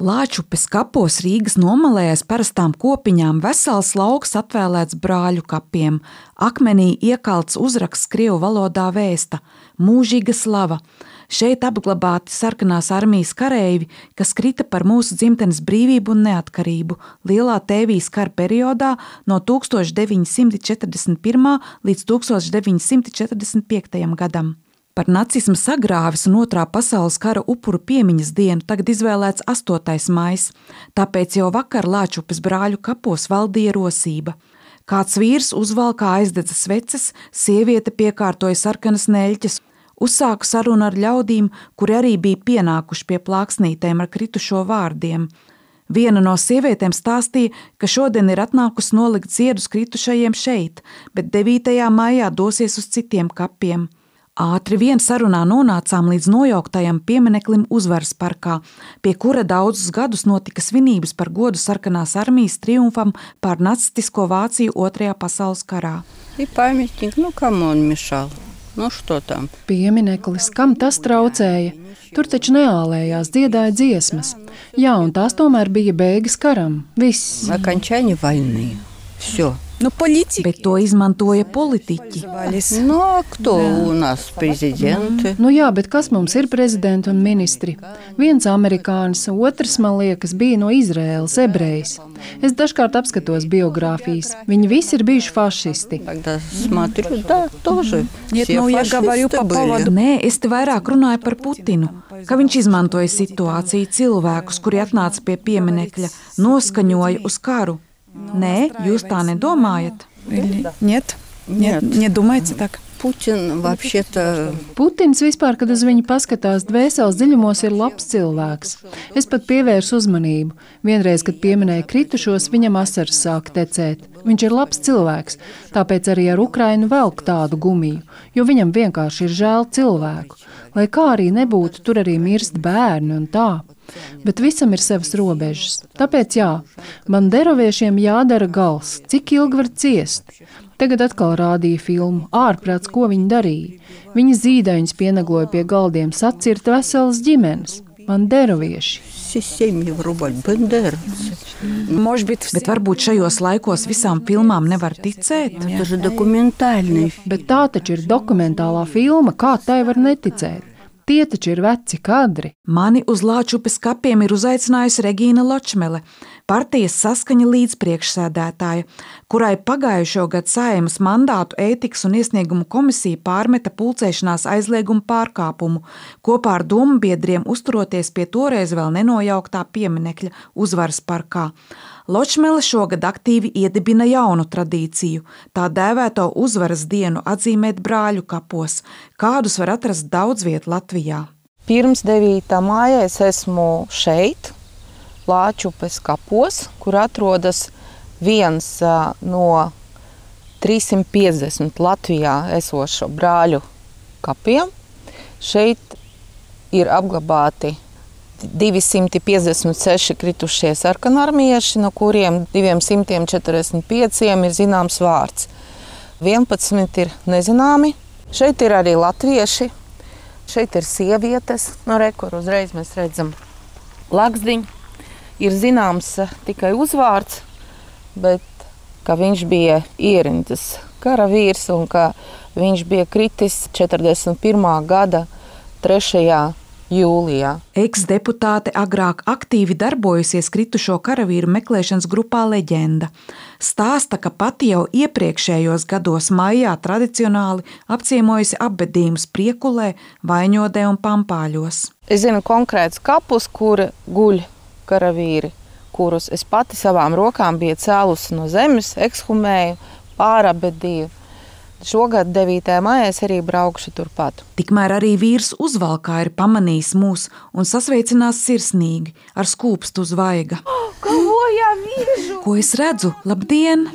Lāčupes kapos Rīgas nomalēs parastām kopiņām vesels lauks atvēlēts brāļu kapiem. Akmenī iekalts uzraksts krievu valodā vēsta - mūžīga slava. Šeit apglabāti sarkanās armijas kareivi, kas krita par mūsu dzimtenes brīvību un neatkarību Lielā Tēvijas kara periodā no 1941. līdz 1945. gadam. Par nacisma sagrāvis un otrā pasaules kara upuru piemiņas dienu tagad izvēlēts 8. maijs, tāpēc jau vakar Lāčupes brāļu kapos valdīja rosība. Kāds vīrs uzvalkā aizdedza sveces, sieviete piekārtoja sarkanas neļķes, uzsāka sarunu ar ļaudīm, kuri arī bija pienākuši pie plāksnītēm ar kritušo vārdiem. Viena no sievietēm stāstīja, ka šodien ir atnākusi nolikt ziedus kritušajiem šeit, bet 9. maijā dosies uz citiem kapiem. Ātri vien sarunā nonācām līdz nojauktajam piemineklim uzvaras parkā, pie kura daudzus gadus notika svinības par godu sarkanās armijas triumfam pār nacistisko Vāciju Otrajā pasaules karā. И памятник, ну кому он мешал? Nu, что там? Piemineklis, kam tas traucēja? Tur taču neālējās, dziedāja dziesmas. Jā, un tās tomēr bija beigas karam. Viss. Окончание войны. Все. Nu, politiķi. Bet to izmantoja politiķi. Ну, а кто у нас президенты? Nu jā, bet kas mums ir prezidenti un ministri? Viens amerikānis, otrs, man liekas, bija no Izraēlas, ebrejs. Es dažkārt apskatos biogrāfijas. Viņi visi ir bijuši fašisti. Когда смотрю, да, тоже. Нет, все ну, я говорю фашисты по были. повоdu. Nē, es te vairāk runāju par Putinu. Ka viņš izmantoja situāciju, cilvēkus, kuri atnāca pie pieminiekļa, noskaņoja uz karu. Nē, jūs tā nedomājat. Или нет? Нет, не думаете так? Путин вообще-то Putins vispār, kad uz viņu paskatās, dvēseles dziļumos ir labs cilvēks. Es pat pievērsu uzmanību. Vienreiz, kad pieminēja kritušos, viņam asaras sāk tecēt. Viņš ir labs cilvēks, tāpēc arī ar Ukrainu velk tādu gumiju, jo viņam vienkārši ir žēl cilvēku. Lai kā arī nebūtu, tur arī mirst bērni un tā. Bet visam ir savas robežas. Tāpēc jā, banderoviešiem jādara gals, cik ilgi var ciest. Tagad atkal rādīja filmu ārprāts, ko viņi darīja. Viņi zīdaiņus pienagloja pie galdiem, sacirta veselas ģimenes banderovieši. Bet varbūt šajos laikos visām filmām nevar ticēt. Bet tā taču ir dokumentālā filma, kā tai var neticēt. Tie taču ir veci kadri. Mani uz Lāčupes kapiem ir uzaicinājusi Regīna Ločmele partijas saskaņa līdzpriekšsēdētāja, kurai pagājušo gadu saimas mandātu ētikas un iesniegumu komisija pārmeta pulcēšanās aizliegumu pārkāpumu, kopā ar domu biedriem uzturoties pie toreiz vēl nenojauktā pieminekļa uzvaras parkā. Ločmele šogad aktīvi iedibina jaunu tradīciju, tā dēvēto uzvaras dienu atzīmēt brāļu kapos, kādus var atrast daudz viet Latvijā. Pirms 9. māja es esmu šeit, Lāčupes kapos, kur atrodas viens no 350 Latvijā esošo brāļu kapiem. Šeit ir apglabāti 256 kritušie sarkanarmieši, no kuriem 245 ir zināms vārds. 11 ir nezināmi. Šeit ir arī latvieši, šeit ir sievietes, no rekur uzreiz mēs redzam lakstiņu. Ir zināms eh, tikai uzvārds, bet ka viņš bija ierindas karavīrs un ka viņš bija kritis 41. gada 3. jūlijā. Eks-deputāte agrāk aktīvi darbojusies kritušo karavīru meklēšanas grupā Leģenda. Stāsta, ka pati jau iepriekšējos gados maijā tradicionāli apciemojusi apbedījumus priekulē, vaņodē un pampāļos. Es zinu konkrēts kapus, kur guļ karavīri, kurus es pati savām rokām biju cēlusi no zemes, ekshumēju, pārabedīju. Šogad 9. maijā es arī braukšu turpat. Tikmēr arī vīrs uzvalkā ir pamanījis mūs un sasveicinās sirsnīgi ar skūpstu zvaiga. Ko jau vīžu? Ko es redzu? Labdien!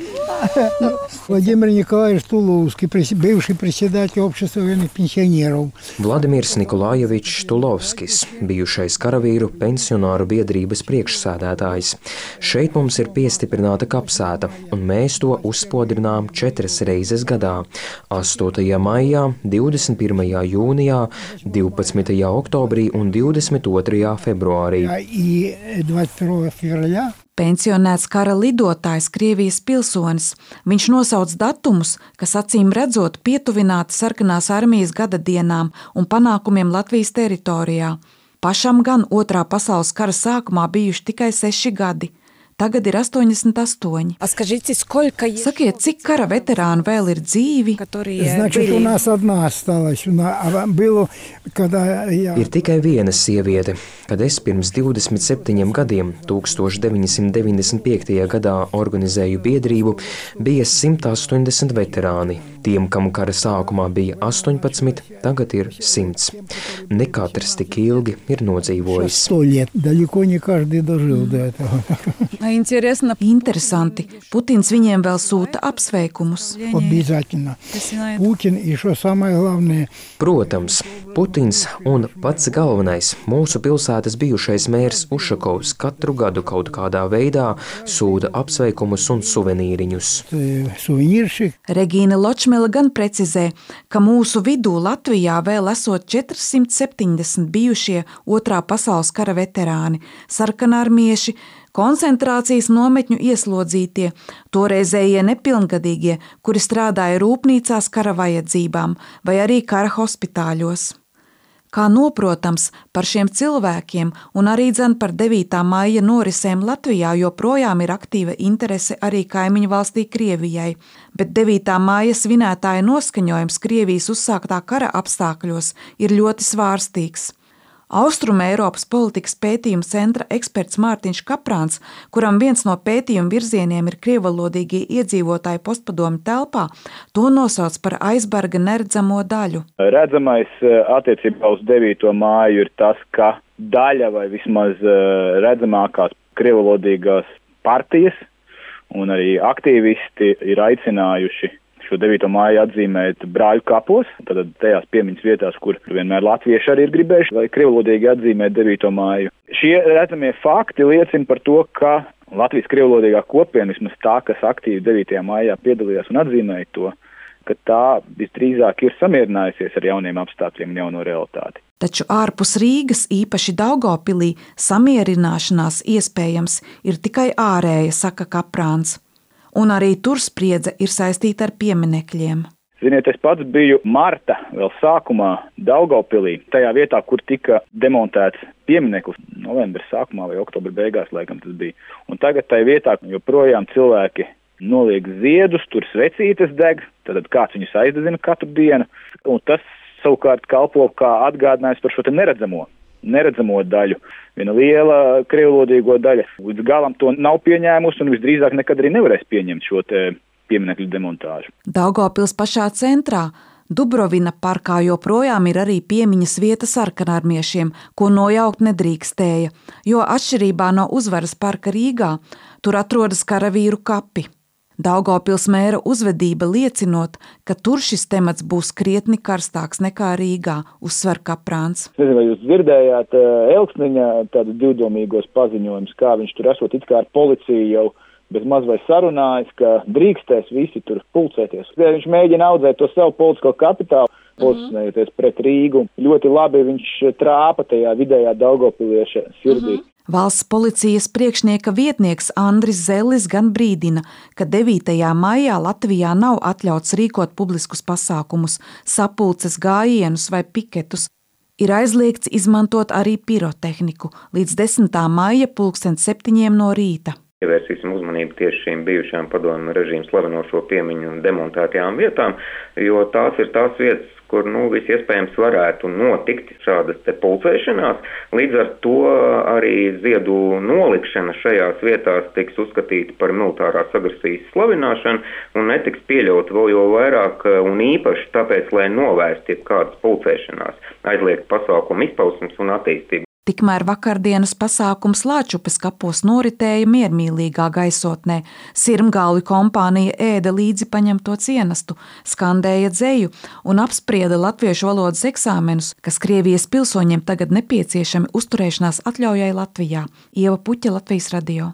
Владимир Николаевич Туловский, бывший председатель общества военных пенсионеров. Vladimirs Nikolājevičs Tulovskis, bijušais karavīru pensionāru biedrības priekšsēdētājs. Šeit mums ir piestiprināta kapsēta, un mēs to uzspodrinām četras reizes gadā - 8. maijā, 21. jūnijā, 12. oktobrī un 22. februārī. И 22 февраля Pensionēts kara lidotājs, Krievijas pilsonis. Viņš nosauc datumus, kas acīm redzot pietuvināti sarkanās armijas gada dienām un panākumiem Latvijas teritorijā. Pašam gan otrā pasaules kara sākumā bijuši tikai seši gadi. Tagad ir 88. Скажите, сколько есть, Sakiet, cik kara veterāni vēl ir dzīvi? которые Значит, у были? нас одна осталась. У на- А было, когда я... Ir tikai viena sieviete. Kad es pirms 27 gadiem, 1995. gadā, organizēju biedrību, bija 180 veterāni. Tiem, kam kara sākumā bija 18, tagad ir 100. Ne katrs tik ilgi ir nodzīvojis. Interesanti. Putins viņiem vēl sūta apsveikumus. Protams, Putins un pats galvenais mūsu pilsētas bijušais mērs Ušakovs katru gadu kaut kādā veidā sūta apsveikumus un suvenīriņus. Regīna Ločmēna Ločmela gan precizē, ka mūsu vidū Latvijā vēl esot 470 bijušie otrā pasaules kara veterāni, sarkanārmieši, koncentrācijas nometņu ieslodzītie, toreizējie nepilngadīgie, kuri strādāja rūpnīcās kara vajadzībām vai arī kara hospitāļos. Kā noprotams, par šiem cilvēkiem un arī dzen par 9. maija norisēm Latvijā joprojām ir aktīva interese arī kaimiņu valstī Krievijai, bet 9. maija svinētāja noskaņojums Krievijas uzsāktā kara apstākļos ir ļoti svārstīgs. Austrum Eiropas politikas pētījuma centra eksperts Mārtiņš Kaprāns, kuram viens no pētījuma virzieniem ir krievalodīgie iedzīvotāji postpadomu telpā, to nosauc par aizberga neredzamo daļu. Redzamais eh, attiecībā uz 9. māju ir tas, ka daļa vai vismaz eh, redzamākās krievalodīgās partijas un arī aktīvisti ir aicinājuši šo 9. māju atzīmēt brāļu kapos, tad tajās piemiņas vietās, kur vienmēr latvieši arī ir gribējuši, lai krievalodīgi atzīmēt 9. māju. Šie redzamie fakti liecina par to, ka Latvijas krievlodīgā kopiena, vismaz tā, kas aktīvi 9. maijā piedalījās un atzīmēja to, ka tā visdrīzāk ir samierinājusies ar jauniem apstākļiem un jauno realitāti. Taču ārpus Rīgas, īpaši Daugopilī, samierināšanās iespējams ir tikai ārēja, saka Kaprāns. Un arī tur spriedze ir saistīta ar pieminekļiem. Ziniet, es pats biju marta vēl sākumā Daugopilī, tajā vietā, kur tika demontēts piemineklis novembra sākumā vai oktobra beigās, laikam tas bija. Un tagad tajā vietā joprojām cilvēki noliek ziedus, tur svecītes deg, tad kāds viņus aizdedzina katru dienu, un tas savukārt kalpo kā atgādinājums par šo neredzamo, neredzamo daļu. Viena liela krievlodīgo daļa līdz galam to nav pieņēmusi un visdrīzāk nekad arī nevarēs pieņemt šo pieminekļu demontāžu. Daugopils pašā centrā. Dubrovina parkā joprojām ir arī piemiņas vieta sarkanarmiešiem, ko nojaukt nedrīkstēja, jo atšķirībā no uzvaras parka Rīgā, tur atrodas karavīru kapi. Daugopils mēra uzvedība liecinot, ka tur šis temats būs krietni karstāks nekā Rīgā, uzsver Kaprāns. Es nezinu, vai jūs dzirdējāt uh, Elksniņa tādus divdomīgos paziņojumus, kā viņš tur esot it kā ar policiju jau bez maz vai sarunājis, ka drīkstēs visi tur pulcēties. Viņš mēģina audzēt to savu politisko kapitālu, pozicionējoties pret Rīgu. Ļoti labi viņš trāpa tajā vidējā Daugopilieša sirdī. Valsts policijas priekšnieka vietnieks Andris Zellis gan brīdina, ka 9. maijā Latvijā nav atļauts rīkot publiskus pasākumus, sapulces gājienus vai piketus. Ir aizliegts izmantot arī pirotehniku līdz 10. maija pulksten 7. no rīta. Pievērsīsim uzmanību tieši šīm bijušajām padomu režīmu slavenošo piemiņu demontētajām vietām, jo tās ir tās vietas, kur nu, visiespējams varētu notikt šādas pulcēšanās. Līdz ar to arī ziedu nolikšana šajās vietās tiks uzskatīta par militārās agresijas slavināšanu un netiks pieļaut vēl jo vairāk un īpaši tāpēc, lai novērstu jebkādas pulcēšanās, aizliegt pasākumu izpausmes un attīstību. Tikmēr vakardienas pasākums Lāčupes kapos noritēja miermīlīgā gaisotnē. Sirmgāli kompānija ēda līdzi paņemto cienastu, skandēja dzēju un apsprieda latviešu valodas eksāmenus, kas Krievijas pilsoņiem tagad nepieciešami uzturēšanās atļaujai Latvijā. Ieva Puķa Latvijas radio.